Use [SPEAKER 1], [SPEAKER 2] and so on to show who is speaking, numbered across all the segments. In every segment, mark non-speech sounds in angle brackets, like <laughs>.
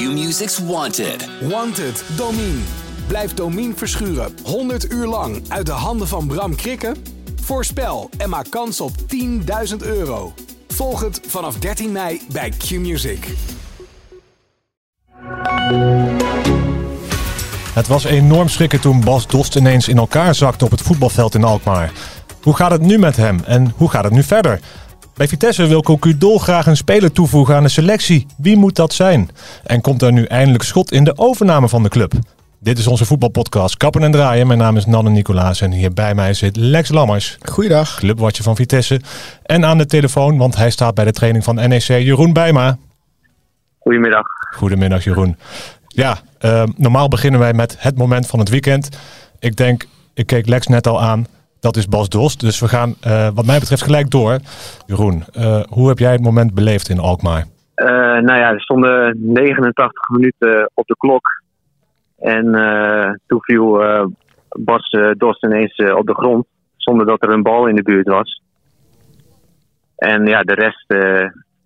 [SPEAKER 1] Q-Music's Wanted.
[SPEAKER 2] Wanted, Domine. Blijf Domine verschuren 100 uur lang uit de handen van Bram Krikken? Voorspel en maak kans op 10.000 euro. Volg het vanaf 13 mei bij Q-Music.
[SPEAKER 3] Het was enorm schrikken toen Bas Dost ineens in elkaar zakte op het voetbalveld in Alkmaar. Hoe gaat het nu met hem en hoe gaat het nu verder? Bij Vitesse wil Cocu graag een speler toevoegen aan de selectie. Wie moet dat zijn? En komt er nu eindelijk schot in de overname van de club? Dit is onze voetbalpodcast Kappen en Draaien. Mijn naam is Nanne Nicolaas en hier bij mij zit Lex Lammers.
[SPEAKER 4] Goeiedag.
[SPEAKER 3] Clubwatcher van Vitesse. En aan de telefoon, want hij staat bij de training van NEC, Jeroen Bijma.
[SPEAKER 5] Goedemiddag.
[SPEAKER 3] Goedemiddag Jeroen. Ja, uh, normaal beginnen wij met het moment van het weekend. Ik denk, ik keek Lex net al aan, dat is Bas Dost. Dus we gaan uh, wat mij betreft gelijk door. Jeroen, uh, hoe heb jij het moment beleefd in Alkmaar?
[SPEAKER 5] nou ja, er stonden 89 minuten op de klok. En toen viel Bas Dost ineens op de grond, zonder dat er een bal in de buurt was. En ja, de rest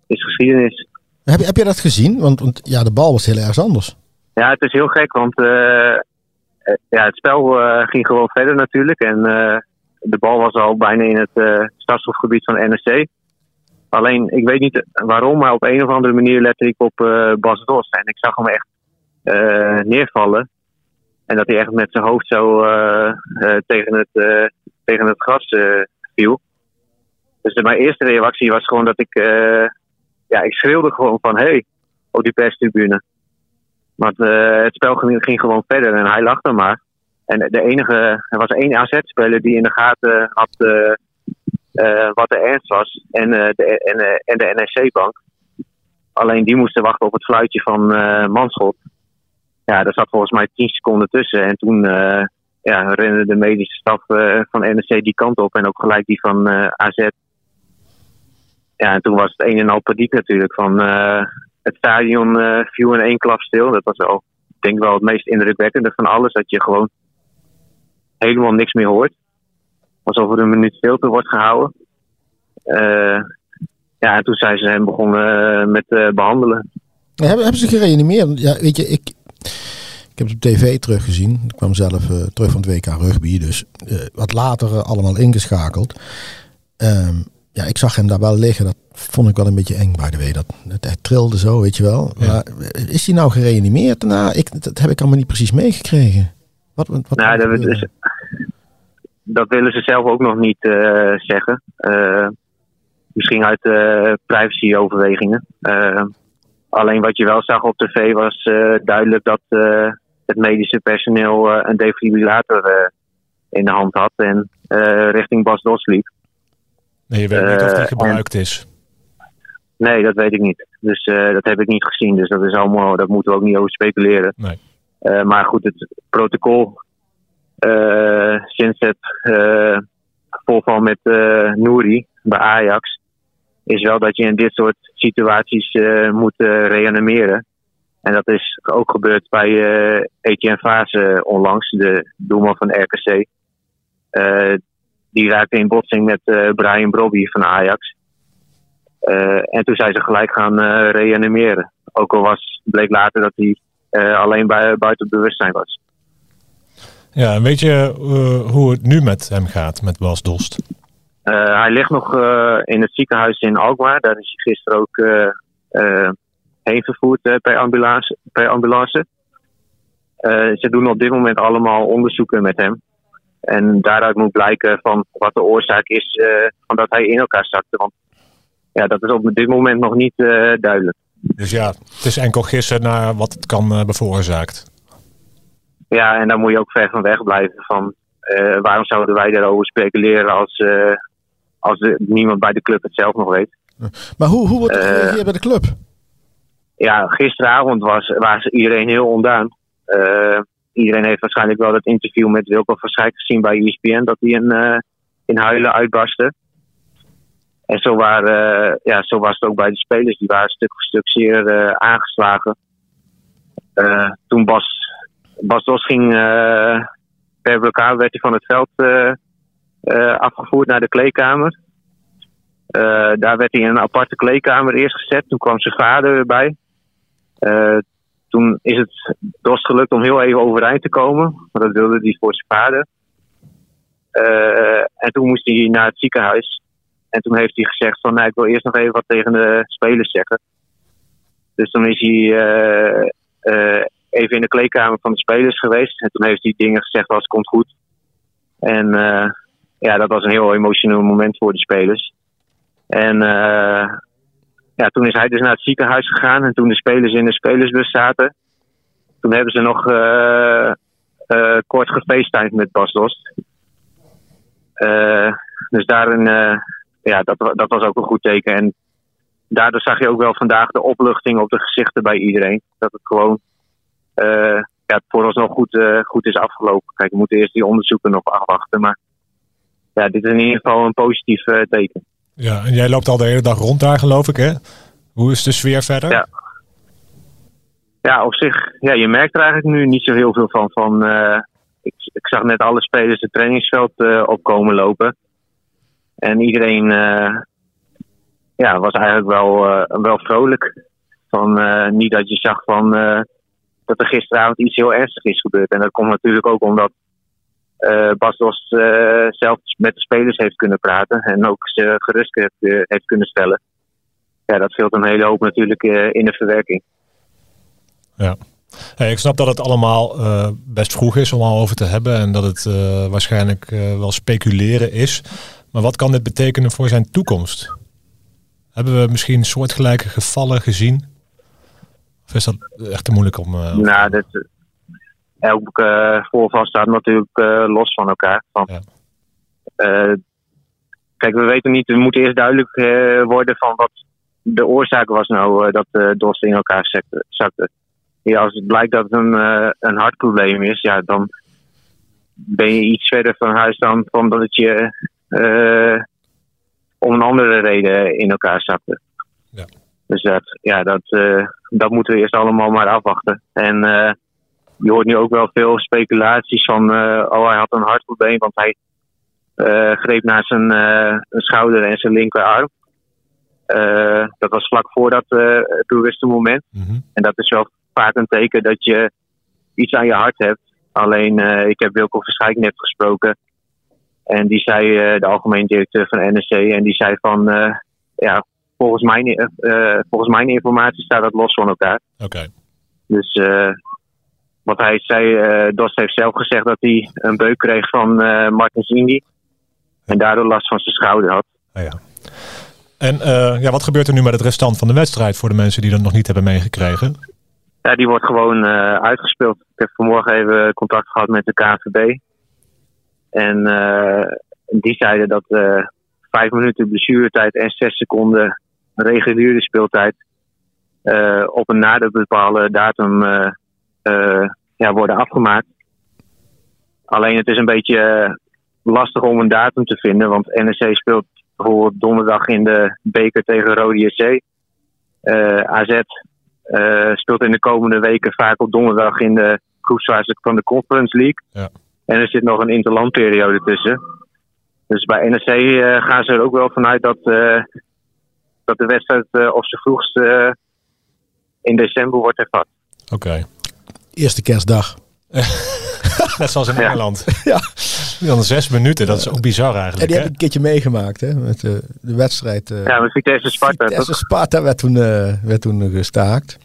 [SPEAKER 5] is geschiedenis.
[SPEAKER 4] Heb, heb je dat gezien? Want, want ja, de bal was heel erg anders.
[SPEAKER 5] Ja, het is heel gek, want uh, ja, het spel uh, ging gewoon verder natuurlijk. En de bal was al bijna in het uh, stadsgebied van NEC. Alleen, ik weet niet waarom, maar op een of andere manier lette ik op Bas Dos. En ik zag hem echt neervallen. En dat hij echt met zijn hoofd zo tegen, het, tegen het gras viel. Dus mijn eerste reactie was gewoon dat ik... ja, ik schreeuwde gewoon van, hé, hey, op die perstribune. Want het spel ging, ging, gewoon verder en hij er maar. En de enige, er was één AZ-speler die in de gaten had uh, uh, wat de ernst was. En, de, en, en de NEC-bank. Alleen die moesten wachten op het fluitje van Manschot. Ja, daar zat volgens mij 10 seconden tussen. En toen ja, rende de medische staf van NEC die kant op. En ook gelijk die van AZ. Ja, en toen was het een en al paniek natuurlijk. Van, het stadion viel in één klap stil. Dat was ik denk wel het meest indrukwekkende van alles. Dat je gewoon helemaal niks meer hoort. Alsof er een minuut stilte wordt gehouden. Uh, ja, en toen zijn ze hem begonnen uh, met behandelen.
[SPEAKER 4] Ja, hebben, hebben ze gereanimeerd? Ja, weet je, ik, ik heb het op tv teruggezien. Ik kwam zelf terug van het WK rugby. Dus wat later allemaal ingeschakeld. Um, ja, ik zag hem daar wel liggen. Dat vond ik wel een beetje eng, by the way. Dat, het, het trilde zo, weet je wel. Ja. Maar is hij nou gereanimeerd daarna? Ik, dat heb ik allemaal niet precies meegekregen. Wat, wat,
[SPEAKER 5] nou, dat, is, dat, willen ze zelf ook nog niet uh, zeggen. Uh, misschien uit uh, privacyoverwegingen. alleen wat je wel zag op tv was duidelijk dat het medische personeel een defibrillator in de hand had en richting Bas Dos liep.
[SPEAKER 3] Nee, je weet niet of die gebruikt is.
[SPEAKER 5] Nee, dat weet ik niet. Dus uh, dat heb ik niet gezien. Dus dat is allemaal, dat moeten we ook niet over speculeren.
[SPEAKER 3] Nee.
[SPEAKER 5] Uh, maar goed, het protocol uh, sinds het voorval met Nouri bij Ajax is wel dat je in dit soort situaties moet reanimeren. En dat is ook gebeurd bij Etienne Fase onlangs, de doelman van RKC. die raakte in botsing met Brian Brobby van Ajax. Uh, en toen zijn ze gelijk gaan uh, reanimeren. Ook al was, bleek later dat hij uh, alleen bij, buiten bewustzijn was.
[SPEAKER 3] Ja, en weet je hoe het nu met hem gaat, met Bas Dost?
[SPEAKER 5] hij ligt nog in het ziekenhuis in Alkmaar. Daar is hij gisteren ook heen vervoerd per ambulance. Per ambulance. ze doen op dit moment allemaal onderzoeken met hem. En daaruit moet blijken van wat de oorzaak is van dat hij in elkaar zakte. Want ja, dat is op dit moment nog niet uh, duidelijk.
[SPEAKER 3] Dus ja, het is enkel gissen naar wat het kan uh, beveroorzaakt.
[SPEAKER 5] Ja, en daar moet je ook ver van weg blijven. Van, uh, waarom zouden wij daarover speculeren als, als de, niemand bij de club het zelf nog weet?
[SPEAKER 4] Maar hoe, hoe wordt het gereageerd bij de club?
[SPEAKER 5] Ja, gisteravond was, was iedereen heel ondaan. iedereen heeft waarschijnlijk wel dat interview met Wilco van Schijk gezien bij ESPN. Dat hij in, in huilen uitbarstte. En zo, waren, ja, zo was het ook bij de spelers. Die waren stuk voor stuk zeer uh, aangeslagen. Uh, toen Bas, Bas Dos ging per blokkade werd hij van het veld afgevoerd naar de kleedkamer. daar werd hij in een aparte kleedkamer eerst gezet. Toen kwam zijn vader erbij. toen is het Dost gelukt om heel even overeind te komen. Maar dat wilde hij voor zijn vader. Eh, en toen moest hij naar het ziekenhuis. En toen heeft hij gezegd van, nou, ik wil eerst nog even wat tegen de spelers zeggen. Dus toen is hij eh, eh, even in de kleedkamer van de spelers geweest. En toen heeft hij dingen gezegd als, komt goed. En ja, dat was een heel emotioneel moment voor de spelers. En ja, toen is hij dus naar het ziekenhuis gegaan. En toen de spelers in de spelersbus zaten, toen hebben ze nog kort gefacetimed met Bas Dost. Dus daarin, ja, dat, dat was ook een goed teken. En daardoor zag je ook wel vandaag de opluchting op de gezichten bij iedereen. Dat het gewoon ja, vooralsnog goed, goed is afgelopen. Kijk, we moeten eerst die onderzoeken nog afwachten. Maar ja, dit is in ieder geval een positief teken.
[SPEAKER 3] Ja, en jij loopt al de hele dag rond daar, geloof ik, hè? Hoe is de sfeer verder?
[SPEAKER 5] Ja, ja op zich, ja, je merkt er eigenlijk nu niet zo heel veel van. van uh, ik, ik, zag net alle spelers het trainingsveld uh, opkomen lopen. En iedereen uh, ja, was eigenlijk wel, wel vrolijk. Van, niet dat je zag van, dat er gisteravond iets heel ernstigs is gebeurd. En dat komt natuurlijk ook omdat uh, Bas Dost zelf met de spelers heeft kunnen praten en ook ze gerust heeft, heeft, kunnen stellen. Ja, dat scheelt een hele hoop natuurlijk in de verwerking.
[SPEAKER 3] Ja. Hey, ik snap dat het allemaal best vroeg is om al over te hebben en dat het waarschijnlijk wel speculeren is. Maar wat kan dit betekenen voor zijn toekomst? Hebben we misschien soortgelijke gevallen gezien? Of is dat echt te moeilijk om.
[SPEAKER 5] nou, dat, elk uh, voorval staat natuurlijk uh, los van elkaar. Van, ja. uh, kijk, we weten niet, we moeten eerst duidelijk worden van wat de oorzaak was nou dat de DOS in elkaar zakte. zakte. Ja, als het blijkt dat het een, een hartprobleem is, ja, dan ben je iets verder van huis dan van dat het je om een andere reden in elkaar zakte. Ja. Dus dat, ja, dat, dat moeten we eerst allemaal maar afwachten. En je hoort nu ook wel veel speculaties van, uh, oh hij had een hartprobleem, want hij uh, greep naar zijn uh, schouder en zijn linkerarm. dat was vlak voor dat bewuste moment. Mm -hmm. En dat is wel vaak een teken dat je iets aan je hart hebt. Alleen, ik heb Wilco Verschijk net gesproken. En die zei, de algemeen directeur van NSC, en die zei van, ja, volgens mijn, volgens mijn informatie staat dat los van elkaar.
[SPEAKER 3] Oké. Okay.
[SPEAKER 5] Dus want hij zei, uh, Dost heeft zelf gezegd dat hij een beuk kreeg van uh, Martin Zindi. En daardoor last van zijn schouder had.
[SPEAKER 3] Ah, ja. En uh, ja, wat gebeurt er nu met het restant van de wedstrijd voor de mensen die dat nog niet hebben meegekregen?
[SPEAKER 5] Ja, die wordt gewoon uitgespeeld. Ik heb vanmorgen even contact gehad met de KNVB. En die zeiden dat vijf minuten blessuretijd en zes seconden reguliere speeltijd op een nader bepaalde datum ja, worden afgemaakt. Alleen het is een beetje lastig om een datum te vinden, want NEC speelt bijvoorbeeld donderdag in de beker tegen Rode JC. AZ speelt in de komende weken vaak op donderdag in de groepsfase van de Conference League. Ja. En er zit nog een interlandperiode tussen. Dus bij NEC gaan ze er ook wel vanuit dat, dat de wedstrijd op zijn vroegst in december wordt hervat.
[SPEAKER 3] Oké
[SPEAKER 4] eerste kerstdag. <laughs>
[SPEAKER 3] Net zoals in Engeland. <laughs> ja. Dan zes minuten, dat is ook bizar eigenlijk. En
[SPEAKER 4] die heb ik een keertje meegemaakt, hè, met de, de wedstrijd.
[SPEAKER 5] Uh, ja, met Vitesse Sparta.
[SPEAKER 4] Vitesse Sparta werd toen, uh, werd toen gestaakt.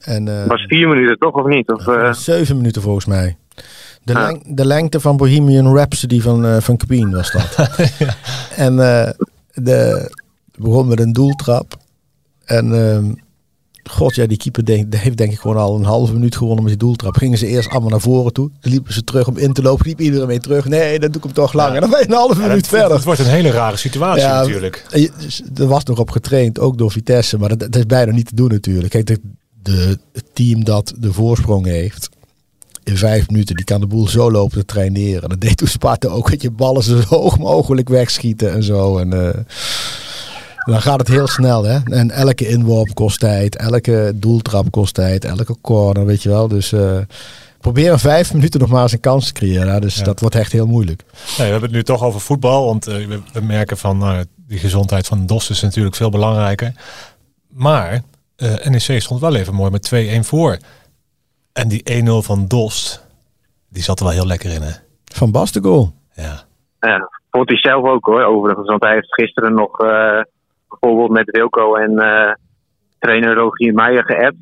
[SPEAKER 4] En, uh,
[SPEAKER 5] was vier minuten toch, of niet? Of,
[SPEAKER 4] zeven minuten volgens mij. De, ja. leng de lengte van Bohemian Rhapsody van, van Queen was dat. <laughs> ja. En de, begon met een doeltrap. En ehm, God, ja, die keeper denk, heeft denk ik gewoon al een halve minuut gewonnen met die doeltrap. Gingen ze eerst allemaal naar voren toe. Dan liepen ze terug om in te lopen. Liep iedereen mee terug. Nee, dan doe ik hem toch lang. En dan ben je een halve minuut verder.
[SPEAKER 3] Het wordt een hele rare situatie natuurlijk.
[SPEAKER 4] Dus er was nog op getraind, ook door Vitesse. Maar dat, dat is bijna niet te doen natuurlijk. Kijk, de, de, het team dat de voorsprong heeft, in vijf minuten, die kan de boel zo lopen te traineren. Dat deed toen Sparta ook, dat je ballen zo hoog mogelijk wegschieten en zo. En... Uh, dan gaat het heel snel, hè? En elke inworp kost tijd, elke doeltrap kost tijd, elke corner, weet je wel. Dus uh, probeer in vijf minuten nog maar eens een kans te creëren. Dus dat wordt echt heel moeilijk.
[SPEAKER 3] We hebben het nu toch over voetbal, want uh, we, we, merken van uh, die gezondheid van de DOS is natuurlijk veel belangrijker. Maar NEC stond wel even mooi met 2-1 voor En die 1-0 van Dost, die zat er wel heel lekker in, hè?
[SPEAKER 4] Van Bas de goal.
[SPEAKER 3] Ja.
[SPEAKER 5] Ja, vond hij zelf ook hoor, overigens. Want hij heeft gisteren nog eh, bijvoorbeeld met Wilco en eh, trainer Rogier Meijer geappt.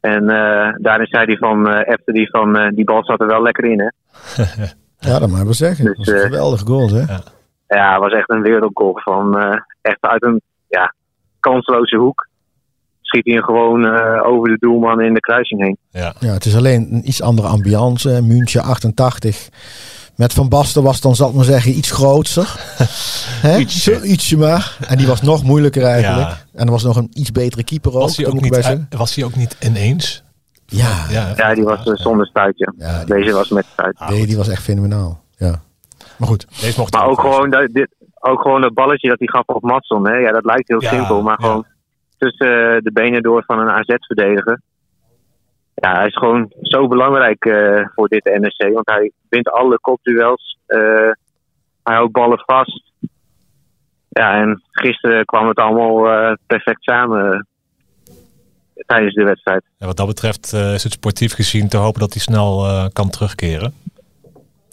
[SPEAKER 5] En eh, daarin zei hij van, eh appte hij van, eh, die bal zat er wel lekker in hè. <laughs>
[SPEAKER 4] Ja, dat mag ik wel zeggen.
[SPEAKER 5] Dus,
[SPEAKER 4] dat was een geweldige goal, hè?
[SPEAKER 3] Ja.
[SPEAKER 5] Ja, het was echt een wereldgoal van, eh, echt uit een ja, kansloze hoek. Schiet hij hem gewoon eh, over de doelman in de kruising heen.
[SPEAKER 3] Ja.
[SPEAKER 4] Ja, het is alleen een iets andere ambiance. München 88. Met Van Basten was dan, zal ik maar zeggen, iets groter. <laughs> Hè?
[SPEAKER 3] Ietsje.
[SPEAKER 4] Ietsje maar. En die was nog moeilijker eigenlijk.
[SPEAKER 3] Ja.
[SPEAKER 4] En er was nog een iets betere keeper ook.
[SPEAKER 3] Was hij ook niet,
[SPEAKER 4] bij
[SPEAKER 3] was hij ook niet ineens?
[SPEAKER 4] Ja,
[SPEAKER 3] Ja,
[SPEAKER 5] Ja, die was eh, zonder stuitje.
[SPEAKER 4] Ja, die
[SPEAKER 5] Deze was met stuit.
[SPEAKER 3] Ah,
[SPEAKER 4] nee, die was echt fenomenaal. Ja. Maar goed.
[SPEAKER 3] Deze mocht
[SPEAKER 5] Maar ook gewoon, dat, dit, ook gewoon dat balletje dat hij gaf op Matson. Hè? Ja, dat lijkt heel
[SPEAKER 3] Ja,
[SPEAKER 5] simpel, maar
[SPEAKER 3] ja.
[SPEAKER 5] gewoon tussen eh, de benen door van een AZ-verdediger. Ja, hij is gewoon zo belangrijk eh, voor dit NSC. Want hij wint alle kopduels. Eh, hij houdt ballen vast. Ja, en gisteren kwam het allemaal perfect samen tijdens de wedstrijd.
[SPEAKER 3] Wat dat betreft is het sportief gezien te hopen dat hij snel kan terugkeren.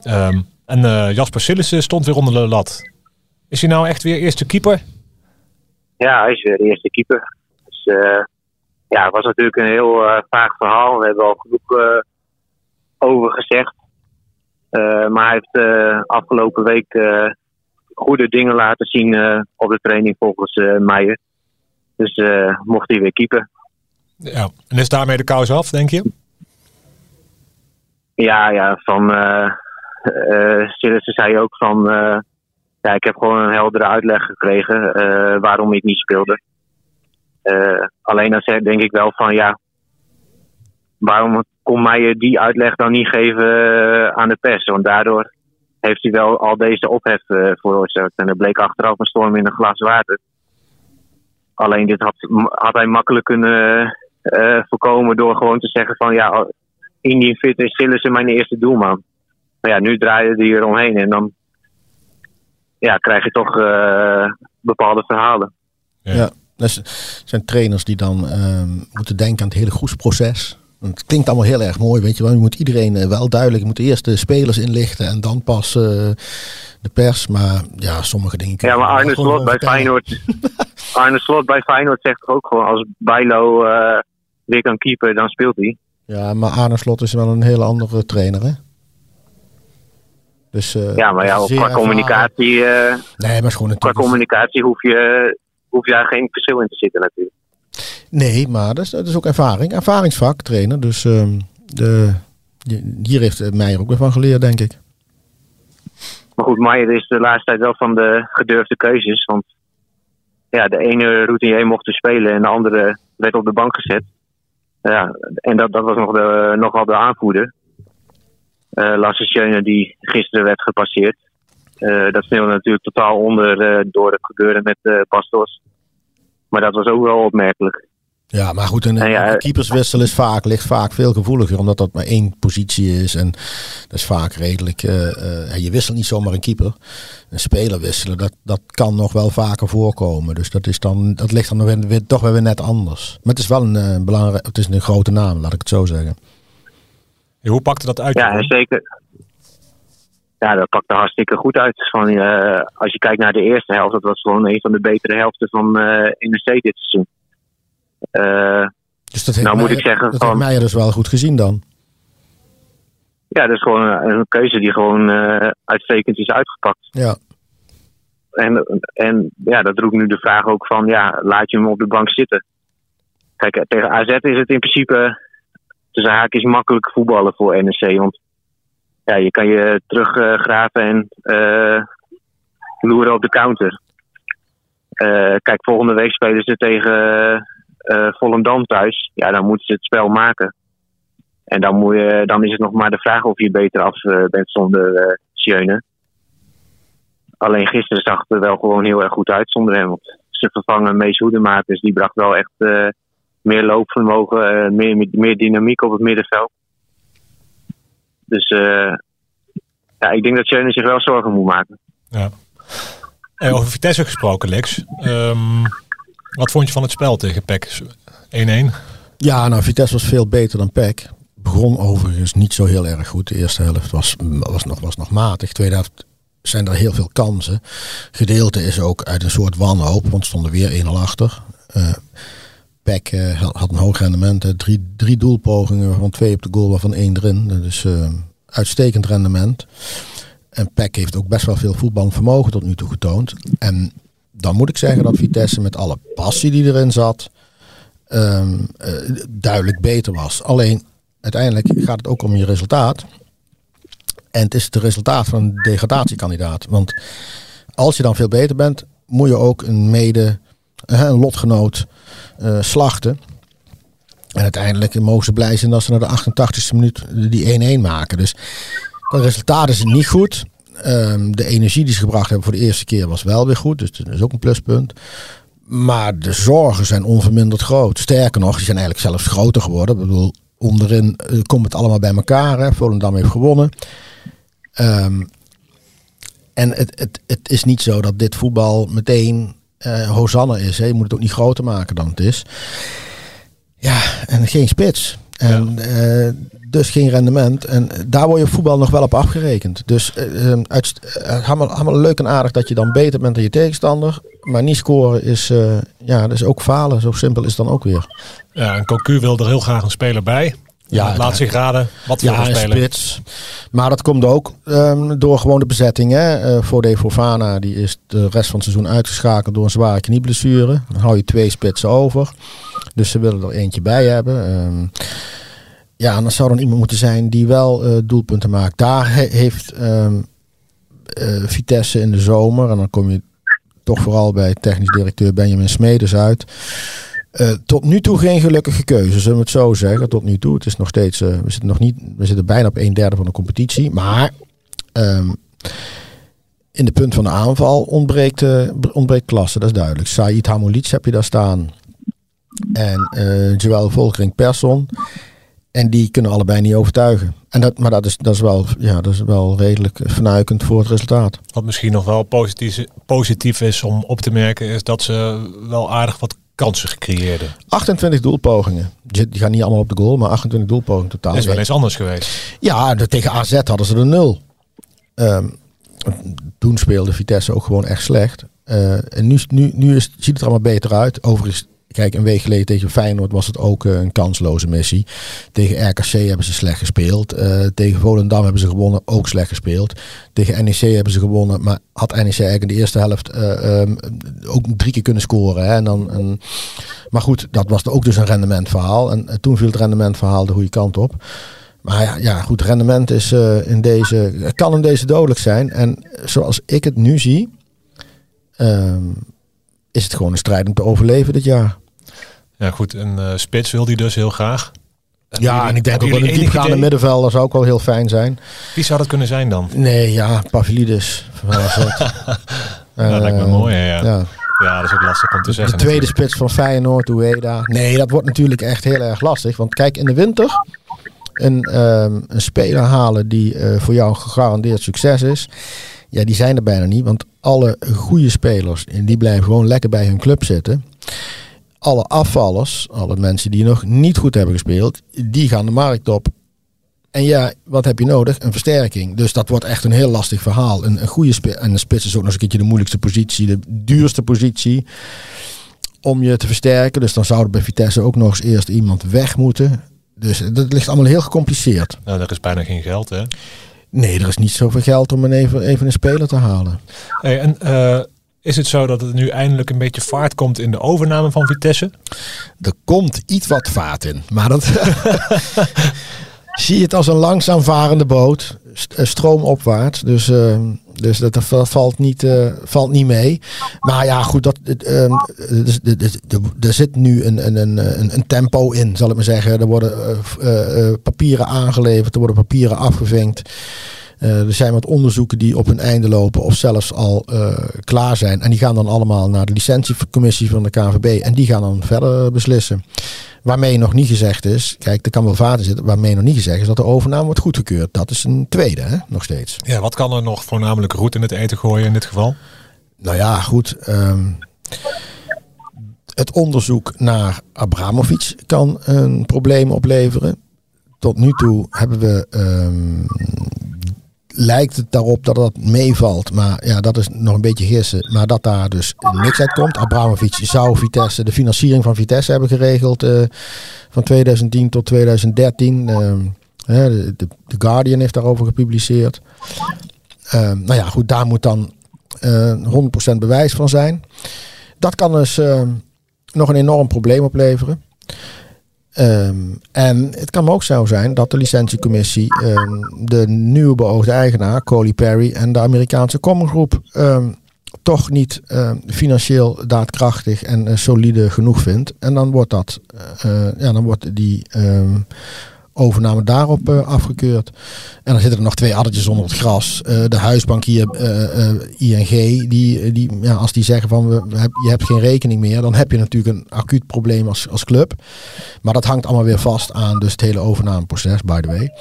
[SPEAKER 3] Ehm, en Jasper Sillissen stond weer onder de lat. Is hij nou echt weer eerste keeper?
[SPEAKER 5] Ja, hij is weer de eerste keeper. Dus eh, ja, het was natuurlijk een heel eh, vaag verhaal. We hebben al genoeg eh, over gezegd. Maar hij heeft afgelopen week goede dingen laten zien op de training volgens eh Meijer. Dus mocht hij weer keeper.
[SPEAKER 3] Ja. En is daarmee de kous af, denk je?
[SPEAKER 5] Ja, ja, van Sillissen zei ook van... ja, ik heb gewoon een heldere uitleg gekregen eh, waarom ik niet speelde. Eh, alleen dan zeg, denk ik wel van ja... Waarom kon Meijer die uitleg dan niet geven eh, aan de pers? Want daardoor heeft hij wel al deze ophef eh, veroorzaakt. En er bleek achteraf een storm in een glas water. Alleen dit had, had hij makkelijk kunnen voorkomen door gewoon te zeggen van ja, indien fit is Sillissen mijn eerste doelman. Maar ja, nu draaien die er omheen en dan ja, krijg je toch eh, bepaalde verhalen.
[SPEAKER 3] Ja.
[SPEAKER 4] Ja. Dus zijn trainers die dan ehm, moeten denken aan het hele groepsproces. Het klinkt allemaal heel erg mooi, weet je wel. Je moet iedereen eh, wel duidelijk, je moet eerst de spelers inlichten en dan pas eh, de pers. Maar ja, sommige dingen...
[SPEAKER 5] Ja, maar Arne Slot bij
[SPEAKER 4] vertellen.
[SPEAKER 5] Feyenoord, <laughs> Arne Slot bij Feyenoord zegt ook gewoon als Bijlo eh, weer kan keeper, dan speelt hij.
[SPEAKER 4] Ja, maar Arne Slot is wel een hele andere trainer, hè? Dus, eh,
[SPEAKER 5] Ja, maar ja, qua communicatie, eh,
[SPEAKER 4] Nee, maar gewoon
[SPEAKER 5] qua communicatie hoef je, hoef je daar geen verschil in te zitten natuurlijk.
[SPEAKER 4] Nee, maar dat is, dat is ook ervaring. Ervaringsvak, trainer. Dus ehm, de, hier heeft eh, Meijer ook weer van geleerd, denk ik.
[SPEAKER 5] Maar goed, Maier is de laatste tijd wel van de gedurfde keuzes. Want ja, de ene routinier mocht er spelen en de andere werd op de bank gezet. Ja, en dat, dat was nog de, nogal de aanvoerder. Eh Lasse die gisteren werd gepasseerd. Eh, dat sneeuwde natuurlijk totaal onder eh, door het gebeuren met eh Bastos. Maar dat was ook wel opmerkelijk.
[SPEAKER 4] Ja, maar goed, een,
[SPEAKER 5] En ja,
[SPEAKER 4] een keeperswissel is vaak, ligt vaak veel gevoeliger, omdat dat maar één positie is. En dat is vaak redelijk. je wisselt niet zomaar een keeper. Een speler wisselen, dat, dat kan nog wel vaker voorkomen. Dus dat, is dan, dat ligt dan nog weer, toch weer net anders. Maar het is wel een, belangrijk, het is een grote naam, laat ik het zo zeggen.
[SPEAKER 3] Hoe pakte dat uit?
[SPEAKER 5] Ja, en zeker. Ja, dat pakte hartstikke goed uit. Van, eh, als je kijkt naar de eerste helft, dat was gewoon een van de betere helften van eh NEC dit seizoen. Eh,
[SPEAKER 4] Dus dat heeft
[SPEAKER 5] Nou, moet ik zeggen
[SPEAKER 4] dat
[SPEAKER 5] van-
[SPEAKER 4] heeft Meijer dus wel goed gezien dan.
[SPEAKER 5] ja, dat is gewoon een, een keuze die gewoon eh, uitstekend is uitgepakt.
[SPEAKER 4] Ja,
[SPEAKER 5] En, en ja, dat roept nu de vraag ook van, ja, laat je hem op de bank zitten. Kijk, tegen AZ is het in principe tussen haakjes makkelijk voetballen voor NEC. Want ja, je kan je teruggraven en eh, loeren op de counter. Eh, kijk, volgende week spelen ze tegen eh Volendam thuis. Ja, dan moeten ze het spel maken. En dan, moet je, dan is het nog maar de vraag of je beter af bent zonder Schöne. Alleen gisteren zag het er wel gewoon heel erg goed uit zonder hem. Want ze vervangen Mees Hoedemakers. Die bracht wel echt meer loopvermogen, eh, meer, meer dynamiek op het middenveld. Dus eh, ja, ik denk dat Schöne zich wel zorgen moet maken.
[SPEAKER 3] Ja. Hey, over Vitesse gesproken, Lex. Ehm, wat vond je van het spel tegen PEC? 1-1?
[SPEAKER 4] ja nou, Vitesse was veel beter dan PEC. begon overigens niet zo heel erg goed. De eerste helft was, was, nog, was nog matig. De tweede helft zijn er heel veel kansen. Gedeelte is ook uit een soort wanhoop, want stonden weer 1-0 achter. Uh, Peck uh, had een hoog rendement. Drie, drie doelpogingen, van twee op de goal, waarvan één erin. Is uh, uitstekend rendement. En Peck heeft ook best wel veel voetbalvermogen tot nu toe getoond. En dan moet ik zeggen dat Vitesse met alle passie die erin zat, um, uh, duidelijk beter was. Alleen uiteindelijk gaat het ook om je resultaat. En het is het resultaat van een degradatiekandidaat. Want als je dan veel beter bent, moet je ook een mede, een lotgenoot uh, slachten. En uiteindelijk mogen ze blij zijn dat ze naar de 88ste minuut die 1-1 maken. Dus het resultaat is niet goed. Um, de energie die ze gebracht hebben voor de eerste keer was wel weer goed. Dus dat is ook een pluspunt. Maar de zorgen zijn onverminderd groot. Sterker nog, die zijn eigenlijk zelfs groter geworden. Ik bedoel, onderin uh, komt het allemaal bij elkaar. Hè. Volendam heeft gewonnen. Um, en het, het, het is niet zo dat dit voetbal meteen uh, Hosanna is. Hè. Je moet het ook niet groter maken dan het is. Ja, en geen spits. En ja. uh, dus geen rendement. En daar word je voetbal nog wel op afgerekend. Dus uh, uit, uh, allemaal, leuk en aardig dat je dan beter bent dan je tegenstander. Maar niet scoren is, ja, dat is ook falen. Zo simpel is het dan ook weer.
[SPEAKER 3] Ja, en Cocu wil er heel graag een speler bij. Ja, laat zich raden wat voor
[SPEAKER 4] ja,
[SPEAKER 3] een speler.
[SPEAKER 4] Spits. Maar dat komt ook um, door gewoon de bezetting. Hè. Uh, voor de Fofana, die is de rest van het seizoen uitgeschakeld door een zware knieblessure. Dan hou je twee spitsen over. Dus ze willen er eentje bij hebben. Um, ja, en dan zou dan iemand moeten zijn die wel uh, doelpunten maakt. Daar he heeft um, uh, Vitesse in de zomer, en dan kom je toch vooral bij technisch directeur Benjamin Smedes uit. Uh, tot nu toe geen gelukkige keuze, zullen we het zo zeggen. Tot nu toe. Het is nog steeds. Uh, we zitten nog niet. We zitten bijna op een derde van de competitie. Maar um, in de punt van de aanval ontbreekt, uh, ontbreekt klasse, dat is duidelijk. Said Hamoulic heb je daar staan. En uh, Joël Volkering Persson. En die kunnen allebei niet overtuigen. En dat, maar dat is, dat, is wel, ja, dat is wel redelijk vernuikend voor het resultaat.
[SPEAKER 3] Wat misschien nog wel positief, positief is om op te merken, is dat ze wel aardig wat kansen gecreëerden.
[SPEAKER 4] 28 doelpogingen. Die gaan niet allemaal op de goal, maar 28 doelpogingen totaal.
[SPEAKER 3] Dat is wel eens anders geweest.
[SPEAKER 4] Ja, de, tegen AZ hadden ze er nul. Um, toen speelde Vitesse ook gewoon echt slecht. Uh, en nu, nu, nu is, ziet het er allemaal beter uit. Overigens, kijk, een week geleden tegen Feyenoord was het ook uh, een kansloze missie. Tegen RKC hebben ze slecht gespeeld. Uh, tegen Volendam hebben ze gewonnen, ook slecht gespeeld. Tegen NEC hebben ze gewonnen, maar had NEC eigenlijk in de eerste helft uh, um, ook drie keer kunnen scoren. Hè? En dan, maar goed, dat was ook dus een rendementverhaal. En toen viel het rendementverhaal de goede kant op. Maar ja, ja, goed, rendement is in deze, kan in deze dodelijk zijn. En zoals ik het nu zie, um, is het gewoon een strijd om te overleven dit jaar.
[SPEAKER 3] Ja, goed, een uh, spits wil hij dus heel graag.
[SPEAKER 4] Ja, jullie, en ik denk ook wel een diepgaande middenvelder zou ook wel heel fijn zijn.
[SPEAKER 3] Wie zou dat kunnen zijn dan?
[SPEAKER 4] Nee, ja, Pavlidis.
[SPEAKER 3] ja, <laughs> dat lijkt me mooi, ja. ja. Ja, dat is ook lastig om te
[SPEAKER 4] de,
[SPEAKER 3] zeggen.
[SPEAKER 4] De tweede natuurlijk. spits van Feyenoord, Ueda. Nee, dat wordt natuurlijk echt heel erg lastig. Want kijk, in de winter een, um, een speler halen die uh, voor jou gegarandeerd succes is. Ja, die zijn er bijna niet. Want alle goede spelers, die blijven gewoon lekker bij hun club zitten. Alle afvallers, alle mensen die nog niet goed hebben gespeeld, die gaan de markt op. En ja, wat heb je nodig? Een versterking. Dus dat wordt echt een heel lastig verhaal. Een, een goede spits. En een spits is ook nog eens een keertje de moeilijkste positie, de duurste positie om je te versterken. Dus dan zou er bij Vitesse ook nog eens eerst iemand weg moeten. Dus dat ligt allemaal heel gecompliceerd.
[SPEAKER 3] Nou, er is bijna geen geld, hè?
[SPEAKER 4] Nee, er is niet zoveel geld om een even, even een speler te halen.
[SPEAKER 3] Hey, en uh, is het zo dat het nu eindelijk een beetje vaart komt in de overname van Vitesse?
[SPEAKER 4] Er komt iets wat vaart in, maar dat <laughs> zie je het als een langzaam varende boot, stroomopwaarts. Dus, uh, dus dat, valt, niet, uh, valt niet mee. Maar ja, goed, dat, uh, er zit nu een, een, een, een tempo in, zal ik maar zeggen. Er worden papieren aangeleverd, er worden papieren afgevinkt. Uh, er zijn wat onderzoeken die op hun einde lopen of zelfs al uh, klaar zijn. En die gaan dan allemaal naar de licentiecommissie van de KVB. En die gaan dan verder beslissen. Waarmee nog niet gezegd is, kijk, er kan wel vader zitten, waarmee nog niet gezegd is dat de overname wordt goedgekeurd. Dat is een tweede, hè, nog steeds.
[SPEAKER 3] Ja, wat kan er nog voornamelijk roet in het eten gooien in dit geval?
[SPEAKER 4] Nou ja, goed. Um, het onderzoek naar Abramovic kan een probleem opleveren. tot nu toe hebben we. ehm, lijkt het daarop dat dat meevalt. Maar ja, dat is nog een beetje gissen. Maar dat daar dus niks uit komt. Abramovic zou Vitesse, de financiering van Vitesse hebben geregeld. eh, van 2010 tot 2013. Ehm, hè, de, de, The Guardian heeft daarover gepubliceerd. Ehm, nou ja, goed, daar moet dan eh 100% bewijs van zijn. Dat kan dus nog een enorm probleem opleveren. Ehm, en het kan ook zo zijn dat de licentiecommissie ehm, de nieuwe beoogde eigenaar, Coley Perry en de Amerikaanse Common Group ehm, toch niet financieel daadkrachtig en eh, solide genoeg vindt. En dan wordt dat, eh, eh, ja, dan wordt die overname daarop eh, afgekeurd. En dan zitten er nog twee addertjes onder het gras. Eh, de huisbank hier, eh, ING, die, die, ja, als die zeggen van we, je hebt geen rekening meer, dan heb je natuurlijk een acuut probleem als, als club. Maar dat hangt allemaal weer vast aan dus het hele overnameproces, by the way.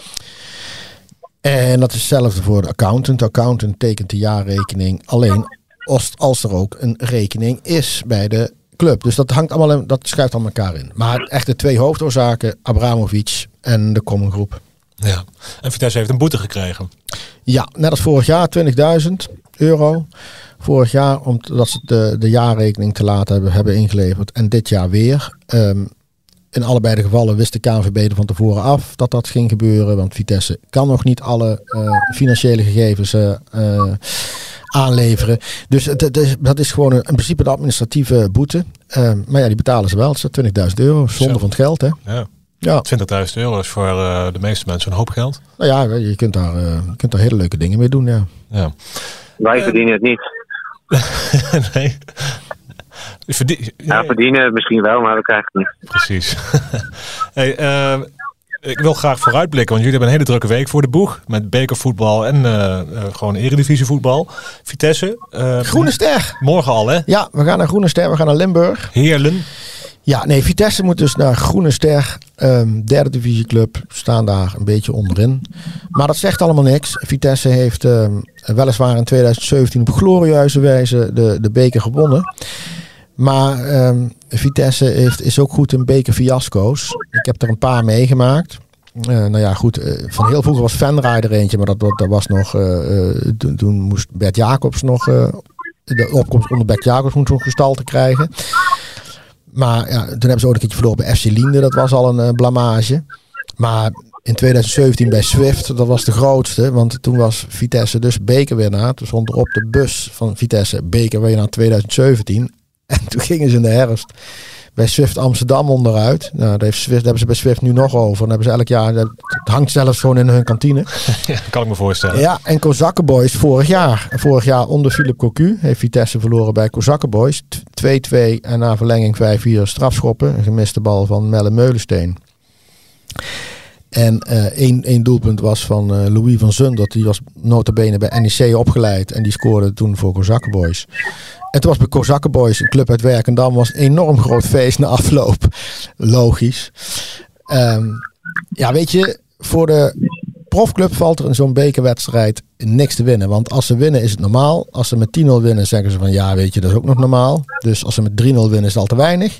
[SPEAKER 4] En dat is hetzelfde voor de accountant. De accountant tekent de jaarrekening alleen als, als er ook een rekening is bij de club. Dus dat hangt allemaal, dat schuift aan elkaar in. Maar echt de twee hoofdoorzaken, Abramovic en de Common Groep.
[SPEAKER 3] Ja. En Vitesse heeft een boete gekregen.
[SPEAKER 4] Ja, net als vorig jaar, 20.000 euro. Vorig jaar, omdat ze de, de jaarrekening te laat hebben, hebben ingeleverd. En dit jaar weer. Ehm, in allebei de gevallen wist de KNVB er van tevoren af dat dat ging gebeuren. Want Vitesse kan nog niet alle eh, financiële gegevens eh, eh, aanleveren. Dus het, het is, dat is gewoon een, in principe de administratieve boete. Ehm, maar ja, die betalen ze wel. Het is 20.000 euro, zonde
[SPEAKER 3] Zo.
[SPEAKER 4] van het geld. Hè?
[SPEAKER 3] Ja.
[SPEAKER 4] Ja,
[SPEAKER 3] 20.000 euro is voor eh, de meeste mensen een hoop geld.
[SPEAKER 4] nou ja, je kunt daar, eh, je kunt daar hele leuke dingen mee doen. Ja.
[SPEAKER 3] Ja.
[SPEAKER 5] Wij verdienen het niet. <laughs>
[SPEAKER 3] nee. Verdien-
[SPEAKER 5] Ja, verdienen het misschien wel, maar we krijgen het niet.
[SPEAKER 3] Precies. <laughs> hey, eh, ik wil graag vooruitblikken, want jullie hebben een hele drukke week voor de boeg. Met bekervoetbal en eh, eh, gewoon eredivisievoetbal. Vitesse. eh,
[SPEAKER 4] Groene ster.
[SPEAKER 3] Morgen al, hè?
[SPEAKER 4] Ja, we gaan naar Groene Ster, we gaan naar Limburg.
[SPEAKER 3] Heerlen.
[SPEAKER 4] Ja, nee, Vitesse moet dus naar Groene Ster, ehm, derde divisieclub, staan daar een beetje onderin. Maar dat zegt allemaal niks. Vitesse heeft ehm, weliswaar in 2017 op glorieuze wijze de, de beker gewonnen. Maar ehm, Vitesse heeft, is ook goed in bekerfiasco's. Ik heb er een paar meegemaakt. Eh, nou ja, goed. eh, van heel vroeger was Venray er eentje, maar dat, dat, was nog. eh, eh, toen, toen moest Bert Jacobs nog. de opkomst onder Bert Jacobs moet zo'n gestalte krijgen. Maar ja, toen hebben ze ook een keertje verloren bij FC Linde. Dat was al een blamage. Maar in 2017 bij Swift, dat was de grootste. Want toen was Vitesse dus bekerwinnaar. Toen stond er op de bus van Vitesse bekerwinnaar 2017. <laughs> En toen gingen ze in de herfst bij Swift Amsterdam onderuit. Nou, daar, heeft Swift, daar hebben ze bij Swift nu nog over. Dan hebben ze elk jaar, dat het hangt zelfs gewoon in hun kantine. <laughs>
[SPEAKER 3] Ja, kan ik me voorstellen.
[SPEAKER 4] Ja, en Kozakkenboys vorig jaar. Vorig jaar onder Philip Cocu heeft Vitesse verloren bij Kozakkenboys. T- 2-2 en na verlenging 5-4 strafschoppen. Een gemiste bal van Melle Meulensteen. En eh, één, één doelpunt was van eh, Louis van Zundert. Die was notabene bij NEC opgeleid. En die scoorde toen voor Kozakkenboys. En toen was bij Kozakkenboys, een club uit Werkendam, was een enorm groot feest na afloop. Logisch. Ehm, ja, weet je, voor de profclub valt er in zo'n bekerwedstrijd niks te winnen. Want als ze winnen is het normaal. Als ze met 10-0 winnen zeggen ze van ja, weet je, dat is ook nog normaal. Dus als ze met 3-0 winnen is het al te weinig.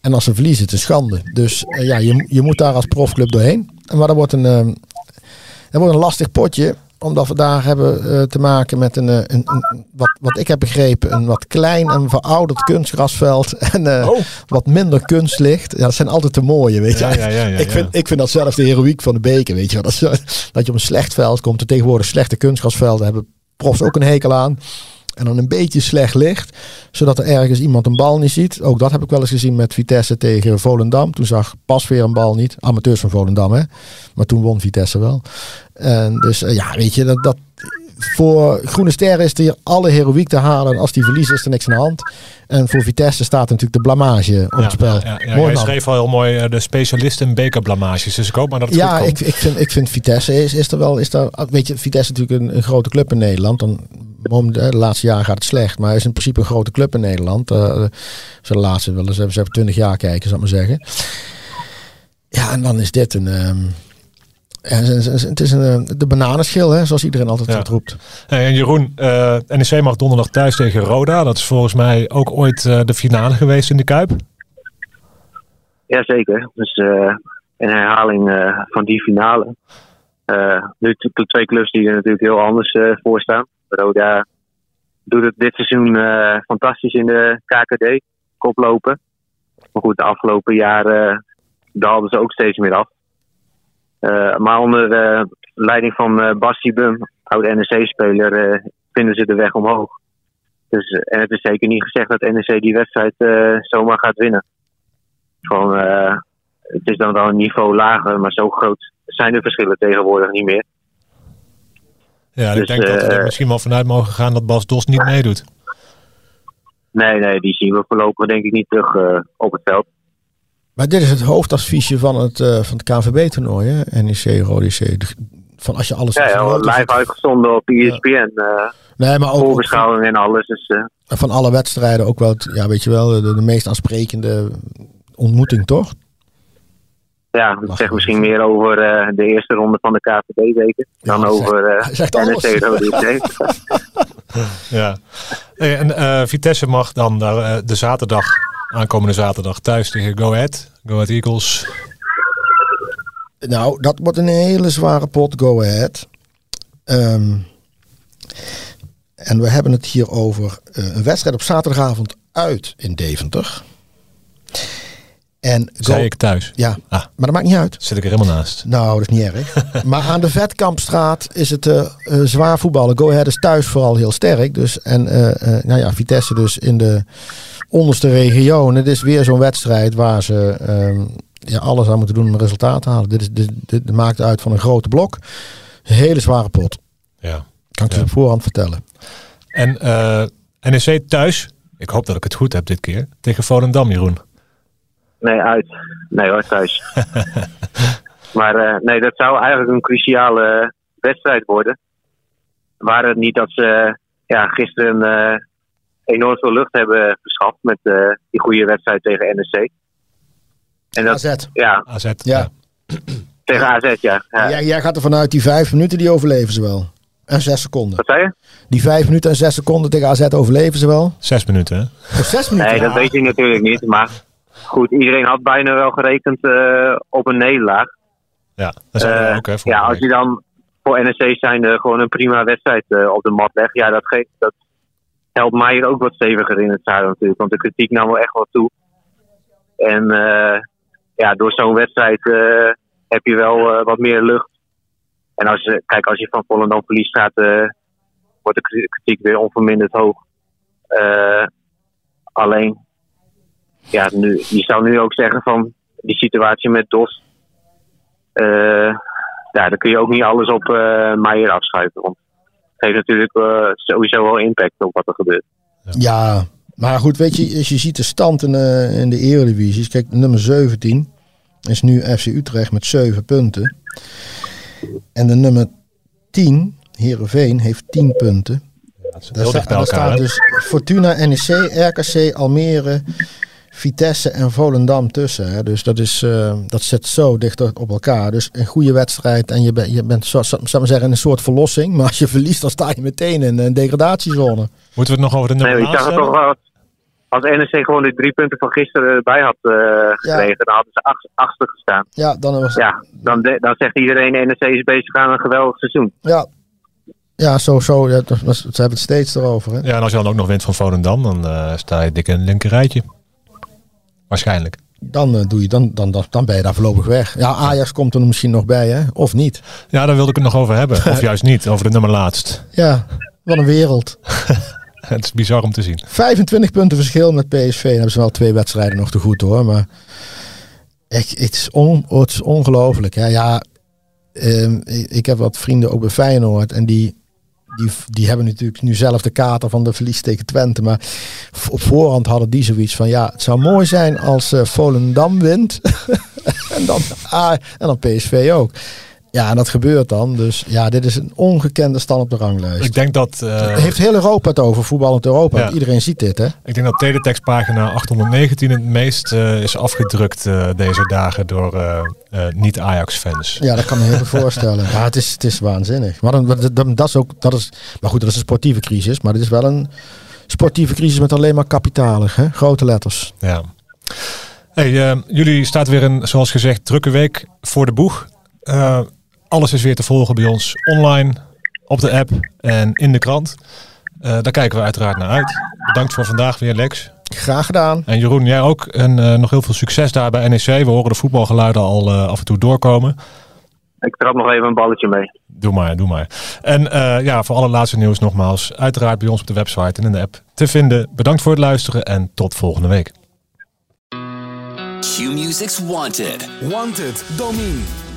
[SPEAKER 4] En als ze verliezen het een schande. Dus eh, ja, je, je moet daar als profclub doorheen. En maar dat wordt een, ehm, dat wordt een lastig potje. Omdat we daar hebben eh, te maken met een, eh, een, een- wat, wat ik heb begrepen, een wat klein en verouderd kunstgrasveld. <laughs> En
[SPEAKER 3] Oh.
[SPEAKER 4] wat minder kunstlicht. Ja, dat zijn altijd de mooie, weet je.
[SPEAKER 3] Ja, ja, ja, ja, <laughs>
[SPEAKER 4] ik, vind, ik vind dat zelf de heroïek van de beker, weet je. Dat, <laughs> dat je op een slecht veld komt. Er tegenwoordig slechte kunstgrasvelden hebben profs ook een hekel aan. En dan een beetje slecht licht. Zodat er ergens iemand een bal niet ziet. Ook dat heb ik wel eens gezien met Vitesse tegen Volendam. Toen zag pas weer een bal niet. Amateurs van Volendam, hè. Maar toen won Vitesse wel. En dus eh, ja, weet je, dat, dat, voor Groene Ster is er hier alle heroïek te halen. En als die verliezen is er niks aan de hand. En voor Vitesse staat natuurlijk de blamage op het spel.
[SPEAKER 3] Ja, ja, ja.
[SPEAKER 4] Mooi man.
[SPEAKER 3] schreef al heel mooi eh, de specialist in bekerblamages. Dus ik hoop maar dat het
[SPEAKER 4] Ja,
[SPEAKER 3] goed
[SPEAKER 4] ik,
[SPEAKER 3] komt.
[SPEAKER 4] ik, vind, ik vind Vitesse is, is er wel. Is daar, weet je, Vitesse is natuurlijk een, een grote club in Nederland. Dan, moment- hè, de laatste jaren gaat het slecht. Maar hij is in principe een grote club in Nederland. Eh ze de laatste wel eens, ze hebben 20 jaar kijken, zal ik maar zeggen. Ja, en dan is dit een. ehm, ja, het is- een, eh, de bananenschil, hè, zoals iedereen altijd
[SPEAKER 3] Ja.
[SPEAKER 4] roept.
[SPEAKER 3] Hey, en Jeroen, eh, NEC mag donderdag thuis tegen Roda. Dat is volgens mij ook ooit eh, de finale geweest in de Kuip.
[SPEAKER 5] Jazeker. Dus eh, een herhaling eh, van die finale. Eh, nu twee clubs die er natuurlijk heel anders eh, voor staan. Roda doet het dit seizoen eh, fantastisch in de KKD, koplopen. Maar goed, de afgelopen jaren daalden ze ook steeds meer af. Eh, maar onder de leiding van eh Basti Bum, oude NEC-speler, eh, vinden ze de weg omhoog. Dus, eh, en het is zeker niet gezegd dat NEC die wedstrijd eh, zomaar gaat winnen. Gewoon, eh, het is dan wel een niveau lager, maar zo groot zijn de verschillen tegenwoordig niet meer.
[SPEAKER 3] Ja, ik
[SPEAKER 5] Dus,
[SPEAKER 3] denk dat we er
[SPEAKER 5] eh,
[SPEAKER 3] misschien wel vanuit mogen gaan dat Bas Dos niet meedoet.
[SPEAKER 5] Nee, nee, die zien we voorlopig denk ik niet terug eh, op het veld.
[SPEAKER 4] Maar dit is het hoofdadviesje van het, eh, van het KNVB-toernooi, hè? NEC, Rode C. De- Van als je alles...
[SPEAKER 5] Ja, ja live
[SPEAKER 4] het-
[SPEAKER 5] uitgezonden op E ESPN. eh
[SPEAKER 4] Nee, maar ook,
[SPEAKER 5] voorbeschouwing en alles. Dus, eh,
[SPEAKER 4] van, alle wedstrijden ook wel, het- ja, weet je wel, de, de meest aansprekende ontmoeting, toch?
[SPEAKER 5] ja, zegt
[SPEAKER 4] wel
[SPEAKER 5] misschien meer over eh, de eerste ronde van de KVB weken dan
[SPEAKER 4] Ja,
[SPEAKER 5] over eh
[SPEAKER 4] zegt.
[SPEAKER 5] NEC Rode. <laughs>
[SPEAKER 3] Ja. En eh, Vitesse mag dan daar, de zaterdag, aankomende zaterdag, thuis tegen Go Ahead. Go Ahead Eagles.
[SPEAKER 4] Nou, dat wordt een hele zware pot, go ahead. Ehm, en we hebben het hier over eh, een wedstrijd op zaterdagavond uit in Deventer. En
[SPEAKER 3] Zei ik thuis.
[SPEAKER 4] Ja,
[SPEAKER 3] Ah.
[SPEAKER 4] maar dat maakt niet uit.
[SPEAKER 3] Zit ik er helemaal naast.
[SPEAKER 4] Nou, dat is niet erg. <laughs> maar aan de Vetkampstraat is het eh, eh, zwaar voetballen. Go Ahead is thuis vooral heel sterk. Dus, en eh, nou ja, Vitesse dus in de onderste regio. En het is weer zo'n wedstrijd waar ze ehm, ja, alles aan moeten doen om een resultaat te halen. Dit, is, dit, dit maakt uit van een grote blok. Een hele zware pot.
[SPEAKER 3] Ja.
[SPEAKER 4] Kan ik je
[SPEAKER 3] Ja.
[SPEAKER 4] op voorhand vertellen.
[SPEAKER 3] En NEC thuis. Ik hoop dat ik het goed heb dit keer. Tegen Volendam, Jeroen.
[SPEAKER 5] Nee, uit. Nee hoor, thuis. <laughs> maar eh, nee, dat zou eigenlijk een cruciale wedstrijd worden. Waar het niet dat ze ja, gisteren eh, enorm veel lucht hebben verschaft met eh, die goede wedstrijd tegen NEC. En dat,
[SPEAKER 4] AZ.
[SPEAKER 5] ja,
[SPEAKER 3] AZ.
[SPEAKER 4] Ja.
[SPEAKER 5] tegen AZ, ja. ja.
[SPEAKER 4] Jij, jij gaat er vanuit die vijf minuten, die overleven ze wel. En zes seconden.
[SPEAKER 5] Wat zei je?
[SPEAKER 4] Die vijf minuten en zes seconden tegen AZ overleven ze wel.
[SPEAKER 3] Zes minuten, hè?
[SPEAKER 4] Of zes minuten.
[SPEAKER 5] Nee, dat
[SPEAKER 4] Ja.
[SPEAKER 5] weet je natuurlijk niet. Maar goed, iedereen had bijna wel gerekend eh, op een nederlaag.
[SPEAKER 3] Ja, dat zijn we
[SPEAKER 5] Eh,
[SPEAKER 3] ook, hè?
[SPEAKER 5] ja, als je dan voor NEC zijn gewoon een prima wedstrijd eh, op de mat legt, ja, dat, geeft, dat helpt mij ook wat steviger in het zadel natuurlijk. Want de kritiek nam wel echt wat toe. En ja, door zo'n wedstrijd heb je wel wat meer lucht. En als je, kijk, als je van Volendam verliest gaat, wordt de kri- kritiek weer onverminderd hoog. Eh, alleen, ja, nu, je zou nu ook zeggen van die situatie met DOS. eh, ja, dan kun je ook niet alles op eh Meijer afschuiven. Want het heeft natuurlijk eh, sowieso wel impact op wat er gebeurt.
[SPEAKER 4] Ja, maar goed, weet je, als je ziet de stand in, de in de Eredivisie. Kijk, nummer 17 is nu FC Utrecht met 7 punten. En de nummer 10, Heerenveen, heeft 10 punten.
[SPEAKER 3] Dat is
[SPEAKER 4] Daar,
[SPEAKER 3] heel
[SPEAKER 4] sta-
[SPEAKER 3] dicht bij
[SPEAKER 4] daar
[SPEAKER 3] elkaar,
[SPEAKER 4] staat dus Fortuna, NEC, RKC, Almere, Vitesse en Volendam tussen. Hè. Dus dat, is, eh, dat zit zo dicht op elkaar. Dus een goede wedstrijd en je, bent je bent zo, zou ik maar zeggen, in een soort verlossing. Maar als je <laughs> verliest, dan sta je meteen in een degradatiezone.
[SPEAKER 3] Moeten we het nog over de nummer
[SPEAKER 5] Nee, ik zag
[SPEAKER 3] laatste
[SPEAKER 5] het toch
[SPEAKER 3] hebben?
[SPEAKER 5] wel. Als NEC gewoon de drie punten van gisteren erbij had eh, gekregen, dan hadden ze acht, achtste gestaan.
[SPEAKER 4] Ja, dan was
[SPEAKER 5] Ja, dan, de- dan zegt iedereen NEC is bezig aan een geweldig seizoen.
[SPEAKER 4] Ja, ja zo, zo. Ja, dat was, ze hebben het steeds erover. Hè?
[SPEAKER 3] Ja, en als je dan ook nog wint van Volendam, dan eh, sta je dik in een linker rijtje. Waarschijnlijk.
[SPEAKER 4] Dan, eh, doe je, dan, dan, dan, dan ben je daar voorlopig weg. Ja, Ajax komt er misschien nog bij, hè? of niet.
[SPEAKER 3] Ja, daar wilde ik het nog over hebben. <laughs> Of juist niet, over de nummer laatst.
[SPEAKER 4] Ja, wat een wereld. <laughs>
[SPEAKER 3] Het is bizar om te zien.
[SPEAKER 4] 25 punten verschil met PSV. Dan hebben ze wel twee wedstrijden nog te goed hoor. Maar echt, het is, on, het is ongelooflijk. Hè? Ja, ehm, ik, ik heb wat vrienden ook bij Feyenoord. En die, die, die hebben natuurlijk nu zelf de kater van de verlies tegen Twente. Maar op voorhand hadden die zoiets van... Ja, het zou mooi zijn als eh, Volendam wint. <laughs> en, dan, ah, en dan PSV ook. Ja, en dat gebeurt dan. Dus ja, dit is een ongekende stand op de ranglijst.
[SPEAKER 3] Ik denk dat, eh,
[SPEAKER 4] Heeft heel Europa het over, voetballend Europa.
[SPEAKER 3] Ja.
[SPEAKER 4] Iedereen ziet dit, hè?
[SPEAKER 3] ik denk dat teletextpagina 819 het meest eh, is afgedrukt eh, deze dagen door niet-Ajax-fans.
[SPEAKER 4] Ja, dat kan me heel goed voorstellen. <laughs> Ja, het is, het is waanzinnig. Maar dan, dat, is ook, dat is, maar goed, dat is een sportieve crisis. Maar dit is wel een sportieve crisis met alleen maar kapitalig, hè? Grote letters.
[SPEAKER 3] Ja. Hey, jullie staat weer een, zoals gezegd, drukke week voor de boeg. Alles is weer te volgen bij ons online, op de app en in de krant. Uh, daar kijken we uiteraard naar uit. Bedankt voor vandaag weer, Lex.
[SPEAKER 4] Graag gedaan.
[SPEAKER 3] En Jeroen, jij ook. En nog heel veel succes daar bij NEC. We horen de voetbalgeluiden al af en toe doorkomen.
[SPEAKER 5] Ik trap nog even een balletje mee.
[SPEAKER 3] Doe maar, doe maar. En uh, ja, voor alle laatste nieuws nogmaals, uiteraard bij ons op de website en in de app te vinden. Bedankt voor het luisteren en tot volgende week.
[SPEAKER 2] Q-Music's Wanted. Wanted, Domine.